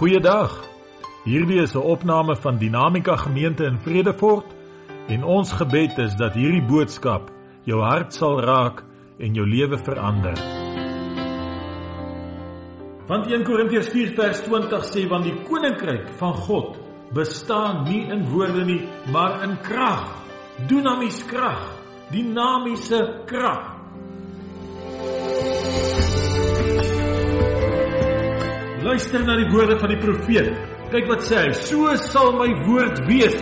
Goeiedag. Hierdie is 'n opname van Dinamika Gemeente in Vredefort en ons gebed is dat hierdie boodskap jou hart sal raak en jou lewe verander. Want 1 Korintiërs 4 vers 20 sê want die koninkryk van God bestaan nie in woorde nie, maar in krag. Dunamis krag, dinamiese krag. Luister na die woorde van die profeet. Kyk wat sê hy: "So sal my woord wees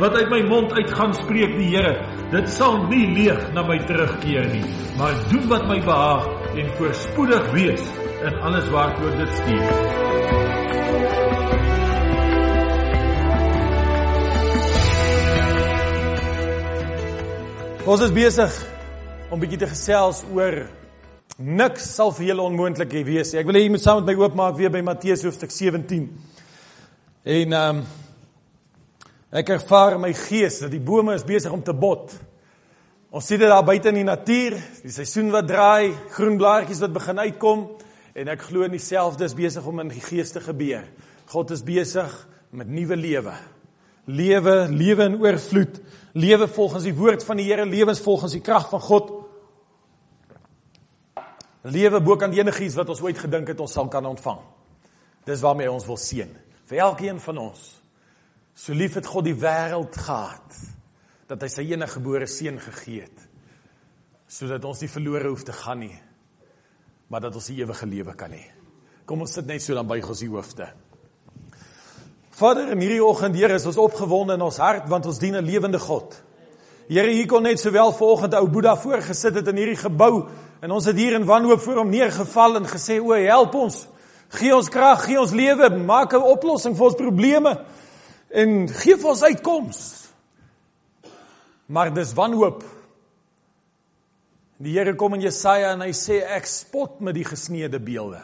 wat uit my mond uitgaan spreek die Here. Dit sal nie leeg na my terugkeer nie, maar doen wat my behaag en voorspoedig wees in alles waartoe dit stuur." Ons is besig om bietjie te gesels oor niks sal vir julle onmoontlik wees. Ek wil hê jy moet saam met my oopmaak weer by Matteus hoofstuk 17. En ehm um, ek ervaar in my gees dat die bome is besig om te bot. Ons sien dit daar buite in die natuur, die seisoen wat draai, groen blaartjies wat begin uitkom en ek glo in dieselfde is besig om in die gees te gebeur. God is besig met nuwe lewe. Lewe, lewe in oorvloed, lewe volgens die woord van die Here, lewens volgens die krag van God. Lewe bo kan enigiets wat ons ooit gedink het ons sal kan ontvang. Dis waarmee ons wil seën vir elkeen van ons. So lief het God die wêreld gehad dat hy sy enige gebore seun gegee het sodat ons nie verlore hoef te gaan nie maar dat ons die ewige lewe kan hê. Kom ons sit net so dan buig ons die hoofde. Vader, in hierdie oggend, Here, is ons opgewonde in ons hart want ons dien 'n lewende God. Here, hier kon net sowel vanoggend ou Boeddha voorgesit het in hierdie gebou en ons het hier in wanhoop voor hom neergeval en gesê, "O, help ons. Gee ons krag, gee ons lewe, maak 'n oplossing vir ons probleme en gee vir ons uitkoms." Maar dis wanhoop. Die Here kom in Jesaja en hy sê, "Ek spot met die gesneede beelde.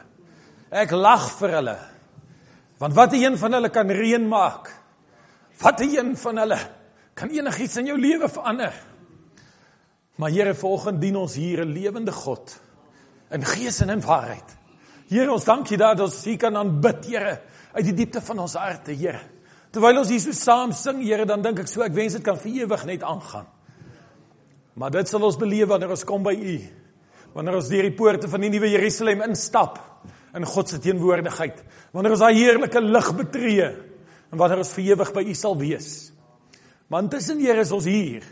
Ek lag vir hulle." Want wat 'n een van hulle kan reën maak? Wat 'n een van hulle kan enigiets in jou lewe verander? Maar Here, vanoggend dien ons hier 'n lewende God in gees en in waarheid. Here, ons dankie dat ons hier kan aanbid, Here, uit die diepte van ons harte, Here. Terwyl ons hier so saam sing, Here, dan dink ek so ek wens dit kan vir ewig net aangaan. Maar dit sal ons beleef wanneer ons kom by U. Wanneer ons deur die poorte van die nuwe Jerusalem instap in God se teenwoordigheid. Wanneer ons daai heerlike lig betree en wanneer ons vir ewig by U sal wees. Maar intussen Here is ons hier.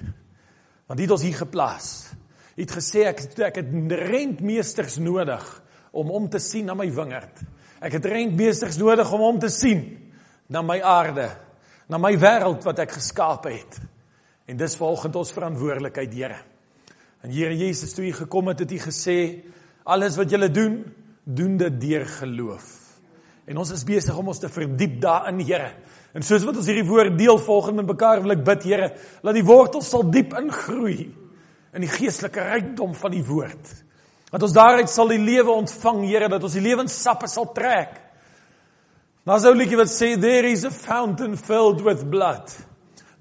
Want U het ons hier geplaas. U het gesê ek ek het rentmeesters nodig om om te sien na my wingerd. Ek het rentmeesters nodig om om te sien na my aarde, na my wêreld wat ek geskaap het. En dis vanoggend ons verantwoordelikheid, Here. En Here Jesus, toe U gekom het, het U gesê alles wat julle doen, doen dit deur geloof. En ons is besig om ons te verdiep daarin, Here. En soos wat ons hierdie woord deel volgens mekaar wil ek bid, Here, laat die wortels sal diep ingroei in die geestelike rykdom van die woord. Dat ons daaruit sal die lewe ontvang, Here, dat ons die lewenssappe sal trek. Daar's 'n liedjie wat sê there is a fountain filled with blood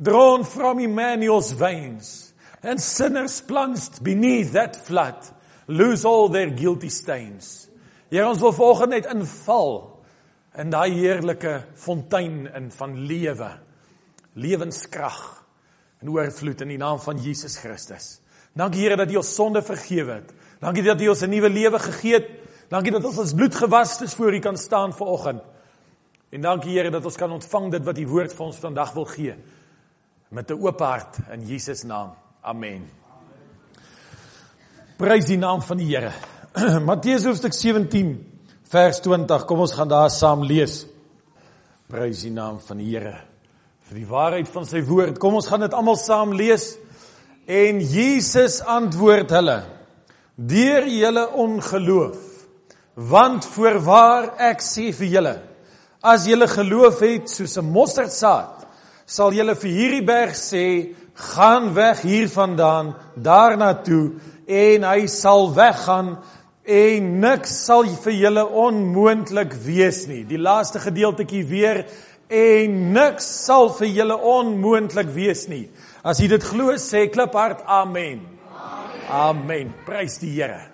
drawn from Emmanuel's veins and sinners plunged beneath that flood lose all their guilty stains. Here ons wil volgens net inval in daai heerlike fontein in van lewe, lewenskrag en oorvloed in die naam van Jesus Christus. Dankie Here dat U ons sonde vergewe het. Dankie dat U ons 'n nuwe lewe gegee het. Dankie dat ons ons bloed gewas is voor U kan staan vanoggend. En dankie Here dat ons kan ontvang dit wat U woord vir ons vandag wil gee met 'n oop hart in Jesus naam. Amen. Prys die naam van die Here. Matteus hoofstuk 17 vers 20. Kom ons gaan daar saam lees. Prys die naam van die Here vir die waarheid van sy woord. Kom ons gaan dit almal saam lees. En Jesus antwoord hulle: Deur julle ongeloof. Want voorwaar ek sê vir julle, as julle geloof het soos 'n mosterdsaad, sal julle vir hierdie berg sê, gaan weg hiervandaan daarna toe en hy sal weggaan en niks sal vir julle onmoontlik wees nie. Die laaste gedeeltjie weer en niks sal vir julle onmoontlik wees nie. As jy dit glo, sê kliphard amen. Amen. Amen. Prys die Here.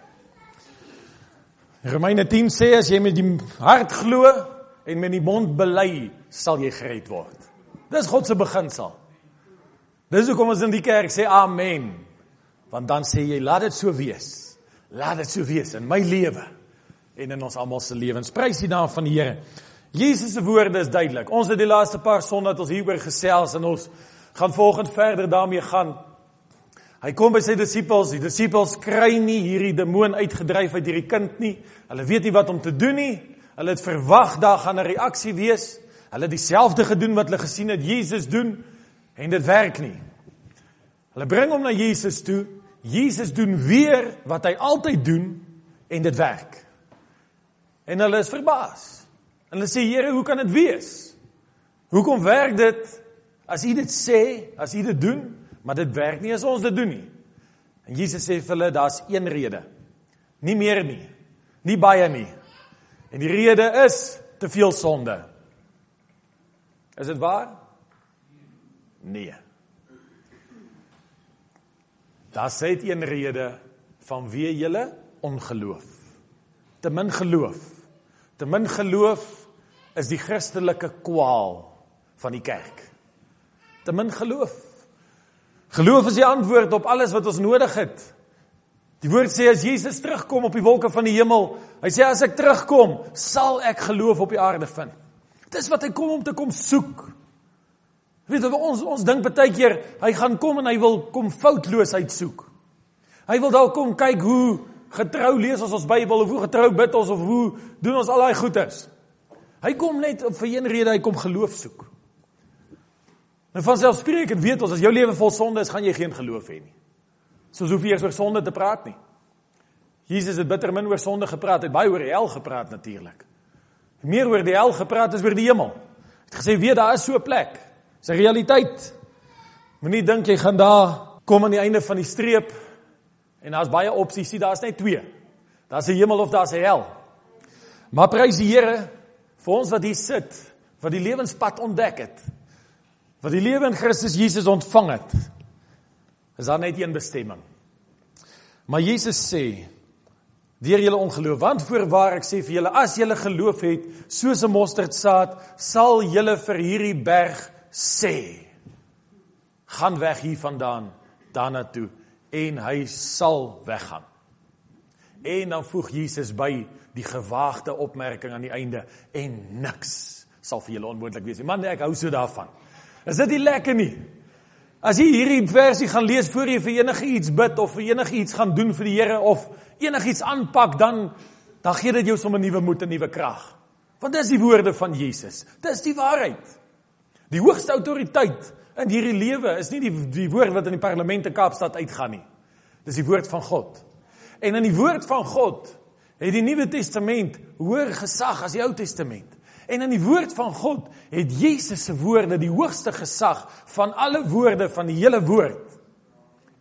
Romeine 10 sê as jy met die hart glo en met die mond bely sal jy gered word. Dis God se beginsel. Dis hoekom ons in die kerk sê amen. Want dan sê jy laat dit so wees. Laat dit so wees in my lewe en in ons almal se lewens. Prys die naam van die Here. Jesus se woorde is duidelik. Ons het die laaste paar sonde het ons hieroor gesels en ons gaan volgende verder daarmee gaan. Hy kom by sy disippels, die disippels kry nie hierdie demoon uitgedryf uit hierdie kind nie. Hulle weet nie wat om te doen nie. Hulle het verwag daar gaan 'n reaksie wees. Hulle het dieselfde gedoen wat hulle gesien het Jesus doen en dit werk nie. Hulle bring hom na Jesus toe. Jesus doen weer wat hy altyd doen en dit werk. En hulle is verbaas. En hulle sê Here, hoe kan dit wees? Hoekom werk dit as U dit sê, as U dit doen, maar dit werk nie as ons dit doen nie? En Jesus sê vir hulle daar's een rede. Nie meer nie. Nie baie nie. En die rede is te veel sonde. Is dit waar? Nee. Sê dit een rede van wie julle ongeloof. Te min geloof. Te min geloof is die Christelike kwaal van die kerk. Te min geloof. Geloof is die antwoord op alles wat ons nodig het. Die woord sê as Jesus terugkom op die wolke van die hemel, hy sê as ek terugkom, sal ek geloof op die aarde vind. Dis wat hy kom om te kom soek. Weet ons ons dink baie keer hy gaan kom en hy wil kom foutloos uitsoek. Hy wil dalk kom kyk hoe getrou lees ons ons Bybel of hoe getrou bid ons of hoe doen ons al daai goeders. Hy kom net vir een rede, hy kom geloof soek. En van selfspreekend weet ons as jou lewe vol sonde is, gaan jy geen geloof hê nie. Soos hoef jy eers oor sonde te praat nie. Jesus het bitter min oor sonde gepraat, het baie oor die hel gepraat natuurlik. Meer oor die hel gepraat as oor die hemel. Hy het gesê weet daar is so 'n plek. Dis 'n realiteit. Moenie dink jy gaan daar kom aan die einde van die streep En daar's baie opsies, sien daar's net twee. Daar's 'n hemel of daar's 'n hel. Maar prys die Here vir ons wat hier sit, wat die lewenspad ontdek het. Wat die lewe in Christus Jesus ontvang het. Is daar net een bestemming. Maar Jesus sê deur julle ongeloof, want voorwaar ek sê vir julle, as julle geloof het soos 'n mosterdsaad, sal julle vir hierdie berg sê: Gaan weg hiervandaan daarna toe en hy sal weggaan. En dan voeg Jesus by die gewaagde opmerking aan die einde en niks sal vir julle onmoontlik wees nie. Man, ek hou so daarvan. Is dit nie lekker nie? As jy hierdie versie gaan lees voor jy vir enige iets bid of vir enige iets gaan doen vir die Here of enigiets aanpak, dan dan gee dit jou sommer nuwe moed en nuwe krag. Want dis die woorde van Jesus. Dis die waarheid. Die hoogste autoriteit in hierdie lewe is nie die die woord wat in die parlement in Kaapstad uitgaan nie. Dis die woord van God. En in die woord van God het die Nuwe Testament hoër gesag as die Ou Testament. En in die woord van God het Jesus se woorde die hoogste gesag van alle woorde van die hele woord.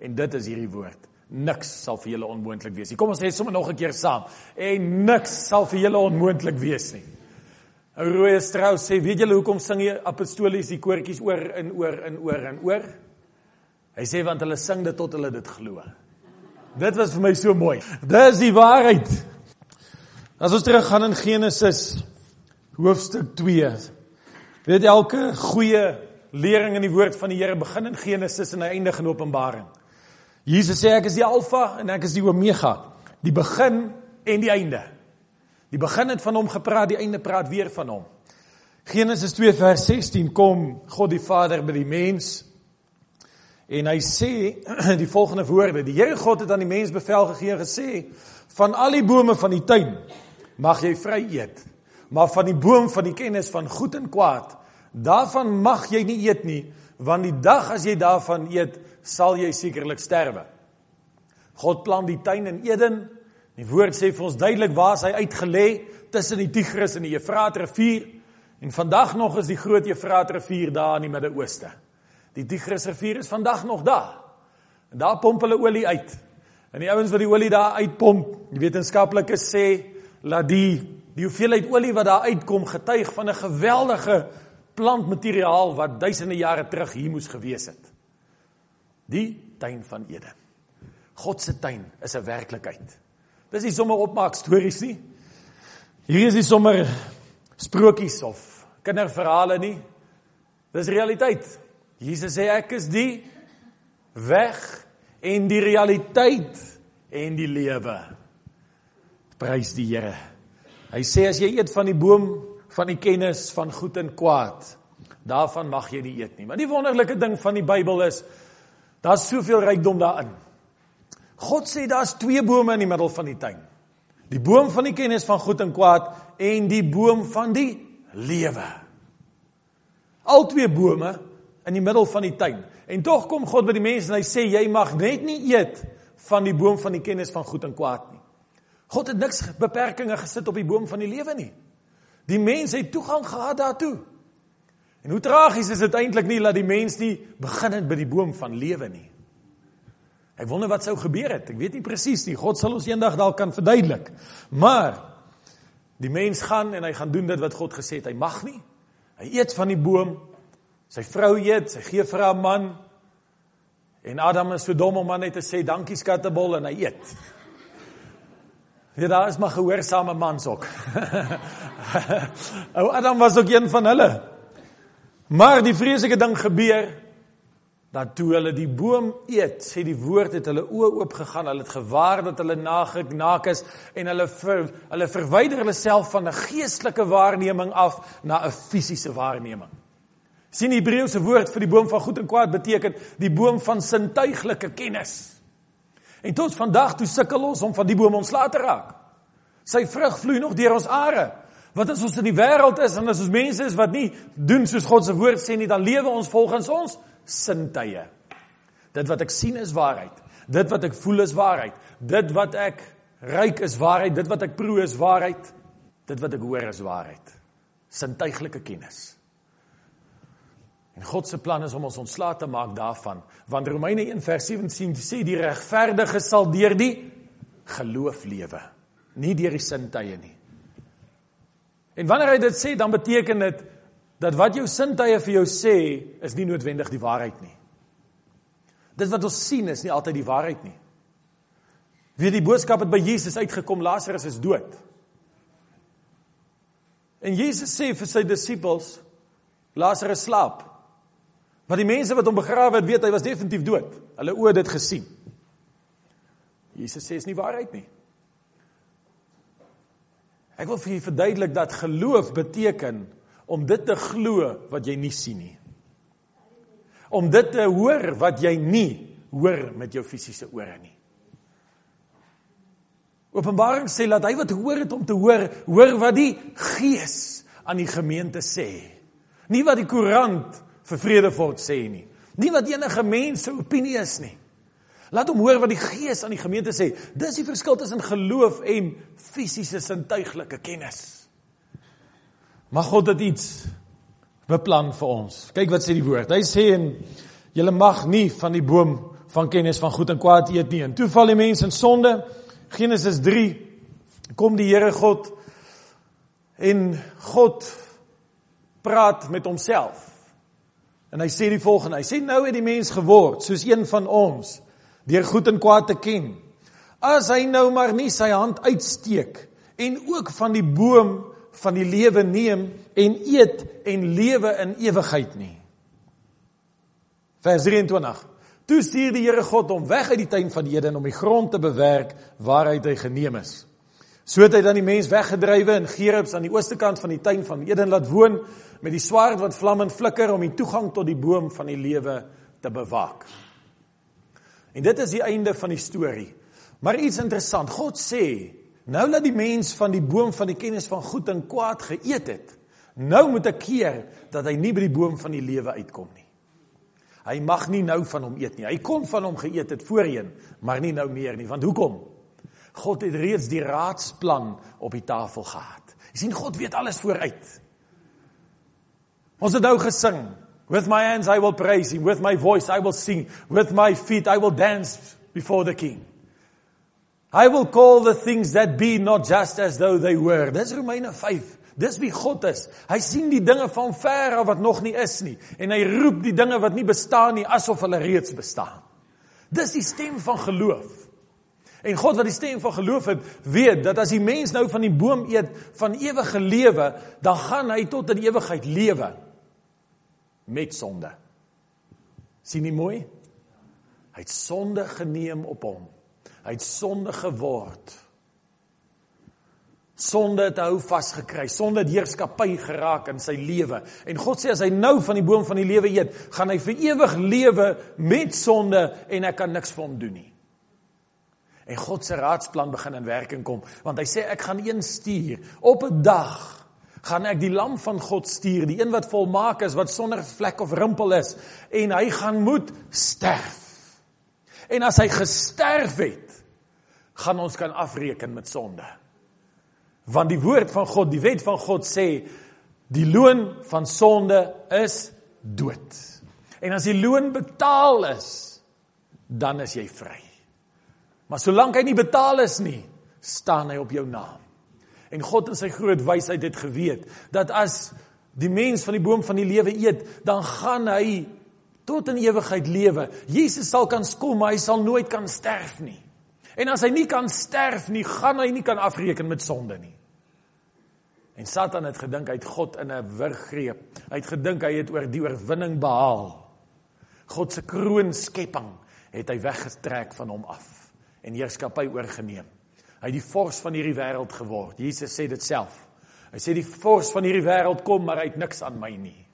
En dit is hierdie woord. Niks sal vir julle onmoontlik wees nie. Kom ons sê sommer nog 'n keer saam. En niks sal vir julle onmoontlik wees nie. Ou Rooi Strauss sê, weet julle hoekom sing jy apostolies die koortjies oor en oor en oor en oor? Hy sê want hulle sing dit tot hulle dit glo. Dit was vir my so mooi. Dis die waarheid. As ons terug gaan in Genesis hoofstuk 2. Weet elke goeie lering in die woord van die Here begin in Genesis en eindig in Openbaring. Jesus sê ek is die Alfa en ek is die Omega, die begin en die einde. Die begin het van hom gepraat, die einde praat weer van hom. Genesis 2 vers 16 kom God die Vader by die mens en hy sê die volgende woorde: Die Here God het aan die mens bevel gegee en gesê: Van al die bome van die tuin mag jy vry eet, maar van die boom van die kennis van goed en kwaad, daarvan mag jy nie eet nie, want die dag as jy daarvan eet, sal jy sekerlik sterwe. God plan die tuin in Eden Die woord sê vir ons duidelik waar hy uitgelê tussen die Tigris en die Efraat rivier. En vandag nog is die groot Efraat rivier daar in die Midde-Ooste. Die Tigris rivier is vandag nog daar. En daar pomp hulle olie uit. En die ouens wat die olie daar uitpomp, die wetenskaplikes sê dat die die hoeveelheid olie wat daar uitkom getuig van 'n geweldige plantmateriaal wat duisende jare terug hier moes gewees het. Die tuin van Eden. God se tuin is 'n werklikheid. Dis nie sommer opmaak stories nie. Hier is nie sommer sprokies of kinderverhale nie. Dis realiteit. Jesus sê ek is die weg en die realiteit en die lewe. Prys die Here. Hy sê as jy eet van die boom van die kennis van goed en kwaad, daarvan mag jy nie eet nie. Maar die wonderlike ding van die Bybel is daar's soveel rykdom daarin. God sê daar's twee bome in die middel van die tuin. Die boom van die kennis van goed en kwaad en die boom van die lewe. Al twee bome in die middel van die tuin. En tog kom God by die mense en hy sê jy mag net nie eet van die boom van die kennis van goed en kwaad nie. God het niks beperkings gesit op die boom van die lewe nie. Die mens het toegang gehad daartoe. En hoe tragies is dit eintlik nie dat die mens nie begin het by die boom van lewe nie. Ek wonder wat sou gebeur het. Ek weet nie presies nie. God sal ons eendag dalk kan verduidelik. Maar die mens gaan en hy gaan doen dit wat God gesê het hy mag nie. Hy eet van die boom. Sy vrou eet, sy gee vir haar man. En Adam is so dom om net te sê dankie skattebol en hy eet. Ja, daar is maar gehoorsame mans ook. Ou Adam was ook een van hulle. Maar die vreeslike ding gebeur dat toe hulle die boom eet, sê die woord het hulle oë oop gegaan, hulle het gewaar dat hulle naak is en hulle ver, hulle verwyder hulle self van 'n geestelike waarneming af na 'n fisiese waarneming. sien die Hebreëse woord vir die boom van goed en kwaad beteken die boom van sintuiglike kennis. En tot vandag toe sukkel ons om van die boom ontslae te raak. Sy vrug vloei nog deur ons are. Wat as ons in die wêreld is en as ons mense is wat nie doen soos God se woord sê nie, dan lewe ons volgens ons sintuie. Dit wat ek sien is waarheid. Dit wat ek voel is waarheid. Dit wat ek ruik is waarheid. Dit wat ek proe is waarheid. Dit wat ek hoor is waarheid. Sintuiglike kennis. En God se plan is om ons ontslae te maak daarvan, want Romeine 1:17 sê die regverdige sal deur die geloof lewe, nie deur die sintuie nie. En wanneer hy dit sê, dan beteken dit dat wat jou sintuie vir jou sê, is nie noodwendig die waarheid nie. Dit wat ons sien is nie altyd die waarheid nie. Wie die boodskap het by Jesus uitgekom, Lazarus is dood. En Jesus sê vir sy disippels, Lazarus slaap. Maar die mense wat hom begrawe het, weet hy was definitief dood. Hulle oë het dit gesien. Jesus sê is nie waarheid nie. Ek wil vir julle verduidelik dat geloof beteken om dit te glo wat jy nie sien nie. Om dit te hoor wat jy nie hoor met jou fisiese ore nie. Openbaring sê dat hy wat hoor het om te hoor, hoor wat die Gees aan die gemeente sê. Nie wat die koerant vir Vredefort sê nie. Nie wat enige mens se opinie is nie. Laat hom hoor wat die Gees aan die gemeente sê. Dis die verskil tussen geloof en fisiese sintuiglike kennis. Mag God dit iets beplan vir ons. Kyk wat sê die woord. Hy sê en julle mag nie van die boom van kennis van goed en kwaad eet nie. En toe val die mense in sonde. Genesis 3 kom die Here God en God praat met homself. En hy sê die volgende, hy sê nou het die mens geword soos een van ons deur goed en kwaad te ken. As hy nou maar nie sy hand uitsteek en ook van die boom van die lewe neem en eet en lewe in ewigheid nie. Vers 23. Toe stuur die Here God hom weg uit die tuin van Eden om die grond te bewerk waaruit hy geneem is. So het hy dan die mens weggedrywe in Gerubs aan die ooste kant van die tuin van Eden laat woon met die swaard wat vlam en flikker om die toegang tot die boom van die lewe te bewaak. En dit is die einde van die storie. Maar iets interessant, God sê, nou dat die mens van die boom van die kennis van goed en kwaad geëet het, nou moet ek keer dat hy nie by die boom van die lewe uitkom nie. Hy mag nie nou van hom eet nie. Hy kon van hom geëet het voorheen, maar nie nou meer nie. Want hoekom? God het reeds die raadsplan op die tafel gehad. Jy sien God weet alles vooruit. Ons het nou gesing. With my hands I will praise him, with my voice I will sing, with my feet I will dance before the king. I will call the things that be not just as though they were. Dis Romeine 5. Dis wie God is. Hy sien die dinge van ver af wat nog nie is nie en hy roep die dinge wat nie bestaan nie asof hulle reeds bestaan. Dis die stem van geloof. En God wat die stem van geloof het, weet dat as die mens nou van die boom eet van ewige lewe, dan gaan hy tot in ewigheid lewe met sonde. sien nie mooi? Hy het sonde geneem op hom. Hy het sonde geword. Sonde het hou vasgekry. Sonde het heerskappy geraak in sy lewe. En God sê as hy nou van die boom van die lewe eet, gaan hy vir ewig lewe met sonde en ek kan niks vir hom doen nie. En God se raadsplan begin in werking kom, want hy sê ek gaan een stuur op 'n dag gaan ek die lam van God stuur, die een wat volmaak is, wat sonder vlek of rimpel is en hy gaan moet sterf. En as hy gesterf het, gaan ons kan afreken met sonde. Want die woord van God, die wet van God sê die loon van sonde is dood. En as die loon betaal is, dan is jy vry. Maar solank hy nie betaal is nie, staan hy op jou naam. En God in sy groot wysheid het geweet dat as die mens van die boom van die lewe eet, dan gaan hy tot in ewigheid lewe. Jesus sal kan kom, maar hy sal nooit kan sterf nie. En as hy nie kan sterf nie, gaan hy nie kan afreken met sonde nie. En Satan het gedink hy het God in 'n wurggreep. Hy het gedink hy het oor die oorwinning behaal. God se kroon skepping het hy weggetrek van hom af en heerskappy oorgeneem. Hy het die vors van hierdie wêreld geword. Jesus sê dit self. Hy sê die vors van hierdie wêreld kom, maar hy het niks aan my nie.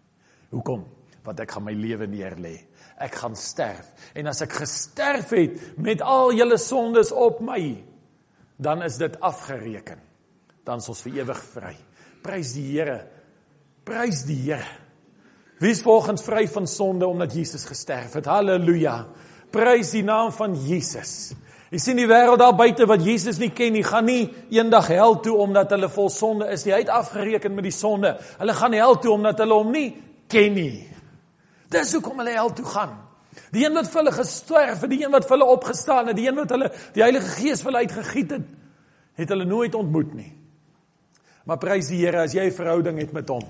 Hoekom? Want ek gaan my lewe neer lê. Ek gaan sterf. En as ek gesterf het met al julle sondes op my, dan is dit afgereken. Dan is ons vir ewig vry. Prys die Here. Prys die Here. Wie is volgens vry van sonde omdat Jesus gesterf het? Halleluja. Prys die naam van Jesus. Jy sien die wêreld daar buite wat Jesus nie ken nie, gaan nie eendag hel toe omdat hulle vol sonde is nie. Hy het afgereken met die sonde. Hulle gaan hel toe omdat hulle hom nie ken nie. Dis hoekom hulle hel toe gaan. Die een wat vir hulle gesterf het, die een wat vir hulle opgestaan het, die een wat hulle die Heilige Gees vir hulle uitgegiet het, het hulle nooit ontmoet nie. Maar prys die Here as jy 'n verhouding het met hom.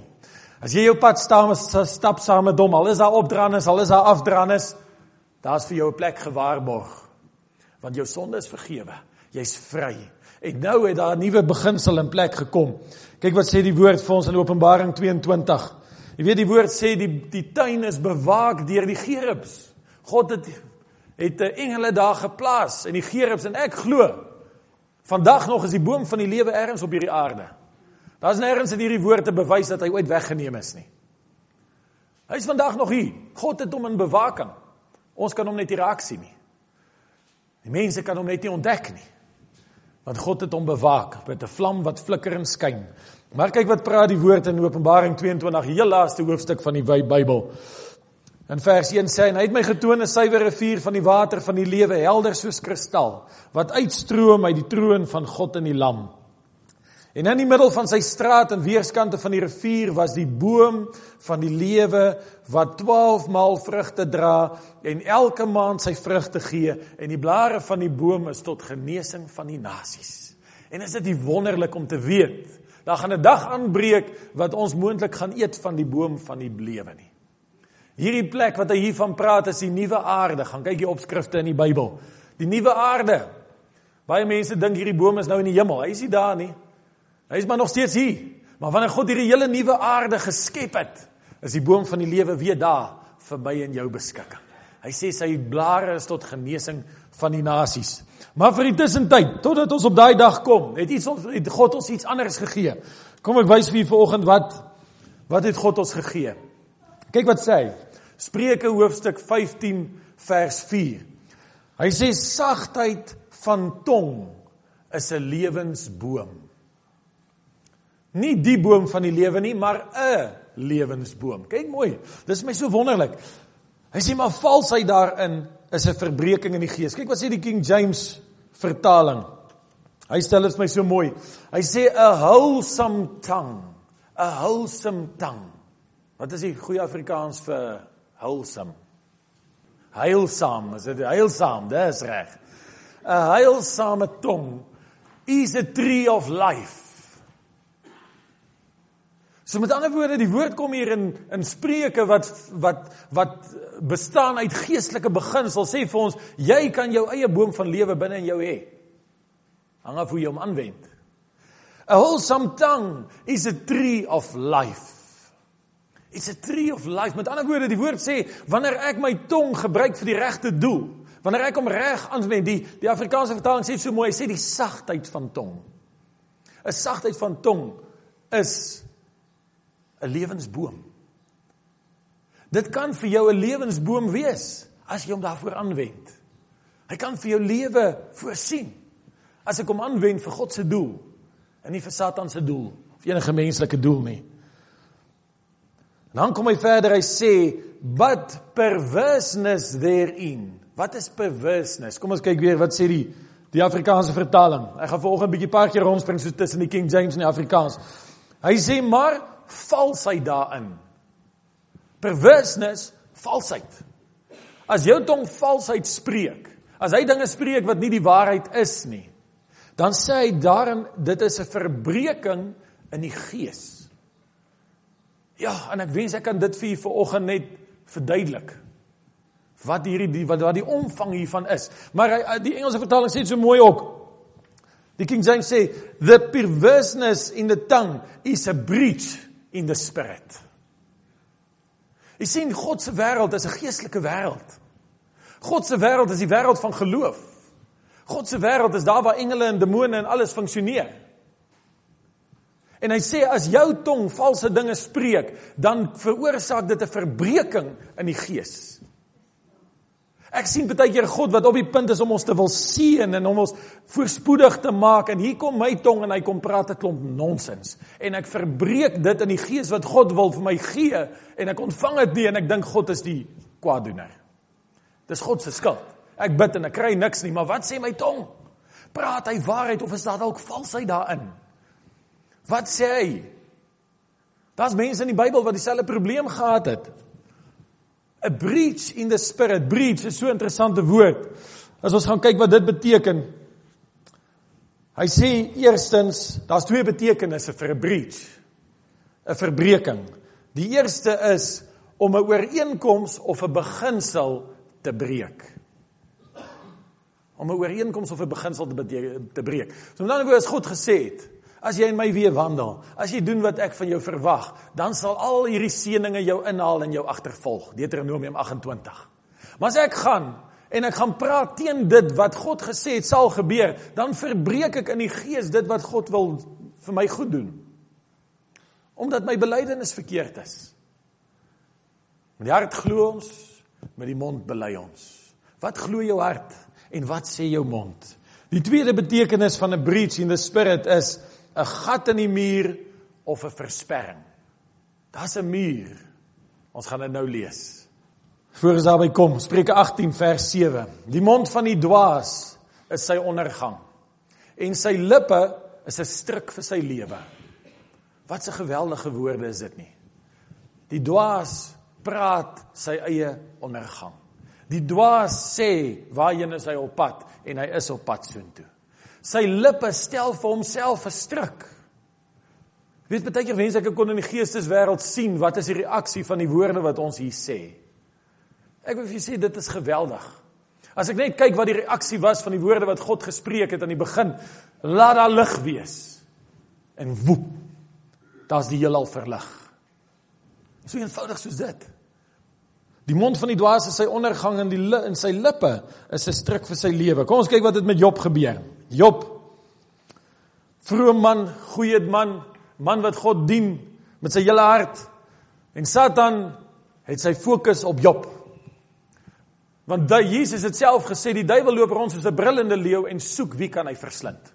As jy jou pad staan, stap saam met hom, al is daar opdraandes, al is daar afdraandes, daar's vir jou 'n plek gewaarborg want jou sonde is vergewe. Jy's vry. En nou het daar 'n nuwe beginsel in plek gekom. Kyk wat sê die woord vir ons in Openbaring 22. Jy weet die woord sê die die tuin is bewaak deur die gerubs. God het het 'n engele daar geplaas en die gerubs en ek glo vandag nog is die boom van die lewe ergens op hierdie aarde. Daar's nêrens in hierdie woord te bewys dat hy ooit weggeneem is nie. Hy's vandag nog hier. God het hom in bewaking. Ons kan hom net nie raak sien nie. Die mense kan hom net nie ontdek nie. Want God het hom bewaak met 'n vlam wat flikker en skyn. Maar kyk wat praat die woord in Openbaring 22, die heel laaste hoofstuk van die Bybel. In vers 1 sê hy: "Hy het my getoon 'n suiwer rivier van die water van die lewe, helder soos kristal, wat uitstroom uit die troon van God en die Lam." En in die middel van sy straat en weerskante van die rivier was die boom van die lewe wat 12 maal vrugte dra en elke maand sy vrugte gee en die blare van die boom is tot genesing van die nasies. En is dit wonderlik om te weet daar gaan 'n dag aanbreek wat ons moontlik gaan eet van die boom van die lewe nie. Hierdie plek wat hy hiervan praat is die nuwe aarde. Gaan kyk die opskrifte in die Bybel. Die nuwe aarde. Baie mense dink hierdie boom is nou in die hemel. Hy is nie daar nie. Hy is maar nog steeds hier. Maar wanneer God hierdie hele nuwe aarde geskep het, is die boom van die lewe weer daar vir my en jou beskikking. Hy sê sy blare is tot genesing van die nasies. Maar vir die tussentyd, totdat ons op daai dag kom, het iets ons het God ons iets anders gegee. Kom ek wys vir u vanoggend wat wat het God ons gegee? Kyk wat sê hy. Spreuke hoofstuk 15 vers 4. Hy sê sagtheid van tong is 'n lewensboom. Nie die boom van die lewe nie, maar 'n lewensboom. Kyk mooi. Dis my so wonderlik. Hy sê maar valsheid daarin is 'n verbreeking in die gees. Kyk wat sê die King James vertaling. Hy stel dit vir my so mooi. Hy sê a wholesome tongue. A wholesome tongue. Wat is die goeie Afrikaans vir wholesome? Heilsaam, is dit heilsaam? Dis reg. A heilsame tong is a tree of life. So met ander woorde, die woord kom hier in in Spreuke wat wat wat bestaan uit geestelike beginsels. Sê vir ons, jy kan jou eie boom van lewe binne in jou hê. Hang af hoe jy hom aanwend. A wholesome tongue is a tree of life. It's a tree of life. Met ander woorde, die woord sê wanneer ek my tong gebruik vir die regte doel, wanneer ek hom reg aanwend, die die Afrikaanse vertaling sê so mooi, hy sê die sagtheid van tong. 'n Sagtheid van tong is 'n lewensboom. Dit kan vir jou 'n lewensboom wees as jy hom daarvoor aanwend. Hy kan vir jou lewe voorsien as ek hom aanwend vir God se doel en nie vir Satan se doel of enige menslike doel nie. En dan kom hy verder, hy sê, "But perverseness therein." Wat is perverseness? Kom ons kyk weer wat sê die die Afrikaanse vertaling. Ek gaan vanoggend 'n bietjie paar keer rondspring so tussen die King James en die Afrikaans. Hy sê maar valsheid daarin. Perverseness, valsheid. As jou tong valsheid spreek, as hy dinge spreek wat nie die waarheid is nie, dan sê hy daarin dit is 'n verbreeking in die gees. Ja, en ek wens ek kan dit vir u vanoggend net verduidelik. Wat hierdie die, wat wat die omvang hiervan is. Maar hy die Engelse vertaling sê dit so mooi ook. Die King James sê the perverseness in the tongue is a breach in the spirit. Jy sien God se wêreld is 'n geestelike wêreld. God se wêreld is die wêreld van geloof. God se wêreld is daar waar engele en demone en alles funksioneer. En hy sê as jou tong valse dinge spreek, dan veroorsaak dit 'n verbreeking in die gees. Ek sien baie keer God wat op die punt is om ons te wil seën en om ons voorspoedig te maak en hier kom my tong en hy kom praat 'n klomp nonsens en ek verbreek dit in die gees wat God wil vir my gee en ek ontvang dit nie en ek dink God is die kwaaddoener. Dis God se skuld. Ek bid en ek kry niks nie, maar wat sê my tong? Praat hy waarheid of is daar dalk valsheid daarin? Wat sê hy? Daar's mense in die Bybel wat dieselfde probleem gehad het. A breach in the spirit. Breach is so 'n interessante woord. As ons gaan kyk wat dit beteken. Hy sê eerstens, daar's twee betekenisse vir 'n breach. 'n Verbreeking. Die eerste is om 'n ooreenkoms of 'n beginsel te breek. Om 'n ooreenkoms of 'n beginsel te, te breek. So met ander woorde is God gesê het, As jy in my weë wandel, as jy doen wat ek van jou verwag, dan sal al hierdie seëninge jou inhaal en jou agtervolg. Deuteronomium 28. Maar as ek gaan en ek gaan praat teen dit wat God gesê het sal gebeur, dan verbreek ek in die gees dit wat God wil vir my goed doen. Omdat my belydenis verkeerd is. Met die hart glo ons, met die mond bely ons. Wat glo jou hart en wat sê jou mond? Die tweede betekenis van 'n breach in the spirit is 'n gat in die muur of 'n versperring. Daar's 'n muur. Ons gaan dit nou lees. Voor ons daarby kom, Spreuke 18 vers 7. Die mond van die dwaas is sy ondergang en sy lippe is 'n struik vir sy lewe. Wat 'n geweldige woorde is dit nie. Die dwaas praat sy eie ondergang. Die dwaas sê waarheen is hy op pad en hy is op pad soontoe. Sy lippe stel vir homself 'n struik. Weet baie keer mense ek kon in die geesteswêreld sien wat is die reaksie van die woorde wat ons hier sê. Ek wil vir julle sê dit is geweldig. As ek net kyk wat die reaksie was van die woorde wat God gespreek het aan die begin, laat daar lig wees. En woep. Daar's die heelal verlig. So eenvoudig soos dit. Die mond van die dwaas is sy ondergang en die in sy lippe is 'n struik vir sy lewe. Kom ons kyk wat het met Job gebeur. Job vroom man, goeie man, man wat God dien met sy hele hart. En Satan het sy fokus op Job. Want daai Jesus het self gesê die duiwel loop rond soos 'n brullende leeu en soek wie kan hy verslind.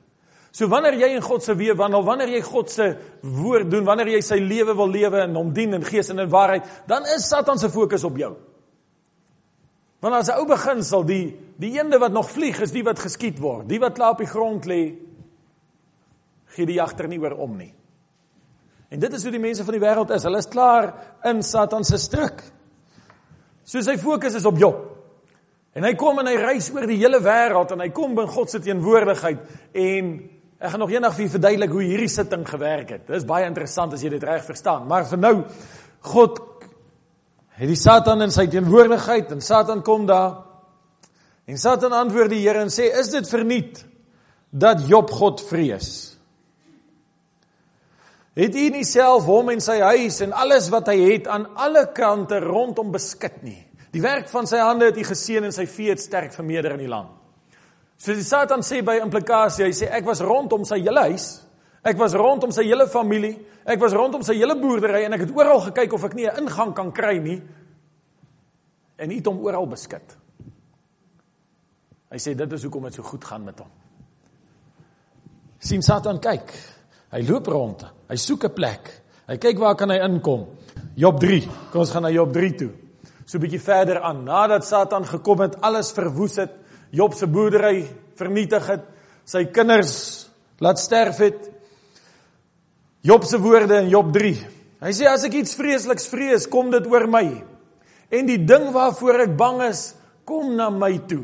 So wanneer jy in God se weë wandel, wanneer jy God se woord doen, wanneer jy sy lewe wil lewe en hom dien in gees en in waarheid, dan is Satan se fokus op jou. Want as 'n ou beginsel die die eende wat nog vlieg is die wat geskiet word. Die wat klaar op die grond lê gee die jagter nie oor om nie. En dit is hoe die mense van die wêreld is. Hulle is klaar in Satan se struik. So sy fokus is op Job. En hy kom en hy reis oor die hele wêreld en hy kom binne God se teenwoordigheid en ek gaan nog eendag vir u verduidelik hoe hierdie sitting gewerk het. Dit is baie interessant as jy dit reg verstaan. Maar vir nou God het die Satan in sy teenwoordigheid en Satan kom daar. En Satan antwoord die Here en sê: "Is dit verniet dat Job God vrees? Het hy nie self hom en sy huis en alles wat hy het aan alle kante rondom beskik nie? Die werk van sy hande het hy geseën en sy vee het sterk vermeerder in die land. So die Satan sê by implikasie, hy sê ek was rondom sy hele huis, ek was rondom sy hele familie, ek was rondom sy hele boerdery en ek het oral gekyk of ek nie 'n ingang kan kry nie. En hy het hom oral beskik. Hy sê dit is hoekom dit so goed gaan met hom. sien Satan kyk. Hy loop rond. Hy soek 'n plek. Hy kyk waar kan hy inkom. Job 3. Kom ons gaan na Job 3 toe. So 'n bietjie verder aan. Nadat Satan gekom het, alles verwoes het, Job se boerdery vernietig het, sy kinders laat sterf het. Job se woorde in Job 3. Hy sê as ek iets vreesliks vrees, kom dit oor my. En die ding waarvoor ek bang is, kom na my toe.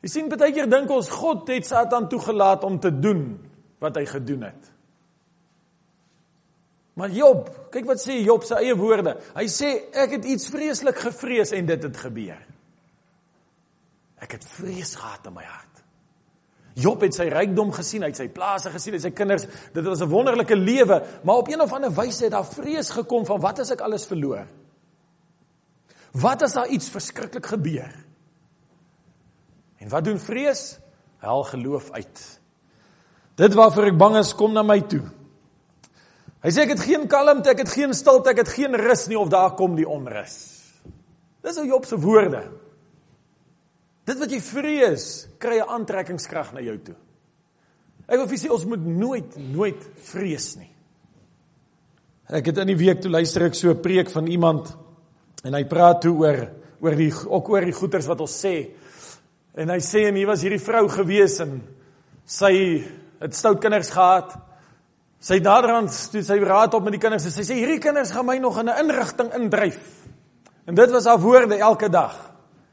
Jy sien baie keer dink ons God het Satan toegelaat om te doen wat hy gedoen het. Maar Job, kyk wat sê Job se eie woorde. Hy sê ek het iets vreeslik gevrees en dit het gebeur. Ek het vrees gehad in my hart. Job het sy rykdom gesien, hy het sy plase gesien, hy het sy kinders. Dit was 'n wonderlike lewe, maar op een of ander wyse het daar vrees gekom van wat as ek alles verloor? Wat as daar iets verskriklik gebeur? En wat doen vrees? Hel geloof uit. Dit waarvoor ek bang is, kom na my toe. Hy sê ek het geen kalmte, ek het geen stilte, ek het geen rus nie of daar kom die onrus. Dis ou Job se woorde. Dit wat jy vrees, kry 'n aantrekkingskrag na jou toe. Ek wil vir sê ons moet nooit nooit vrees nie. Ek het in die week toe luister ek so 'n preek van iemand en hy praat toe oor oor die ook oor die goeters wat ons sê En hy sê en hier was hierdie vrou gewees en sy het stout kinders gehad. Sy daderhand toe sy raad op met die kinders en sy sê hierdie kinders gaan my nog in 'n inrigting indryf. En dit was haar woorde elke dag.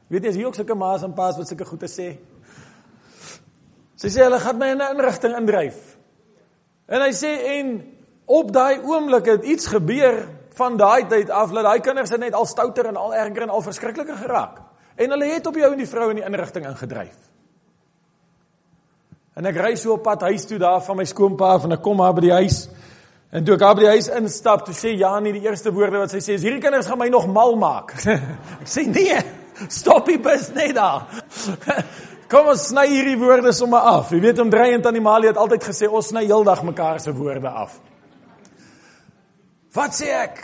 Weet jy as hier ook sulke ma's en pa's wat sulke goeie sê. Sy sê hulle gaan my in 'n inrigting indryf. En hy sê en op daai oomblik het iets gebeur van daai tyd af dat daai kinders net al stouter en al erger en al verskrikliker geraak. En hulle het op jou en die vrou in die inrigting ingedryf. En ek ry so op pad huis toe daar van my skoonpa af en ek kom daar by die huis. En toe ek daar by die huis instap, toe sê Janie die eerste woorde wat sy sê is hierdie kinders gaan my nog mal maak. ek sê nee, stop die bus net daar. Kom ons sny hierdie woorde sommer af. Jy weet om dreiend aan die Mali het altyd gesê ons sny heeldag mekaar se woorde af. Wat sê ek?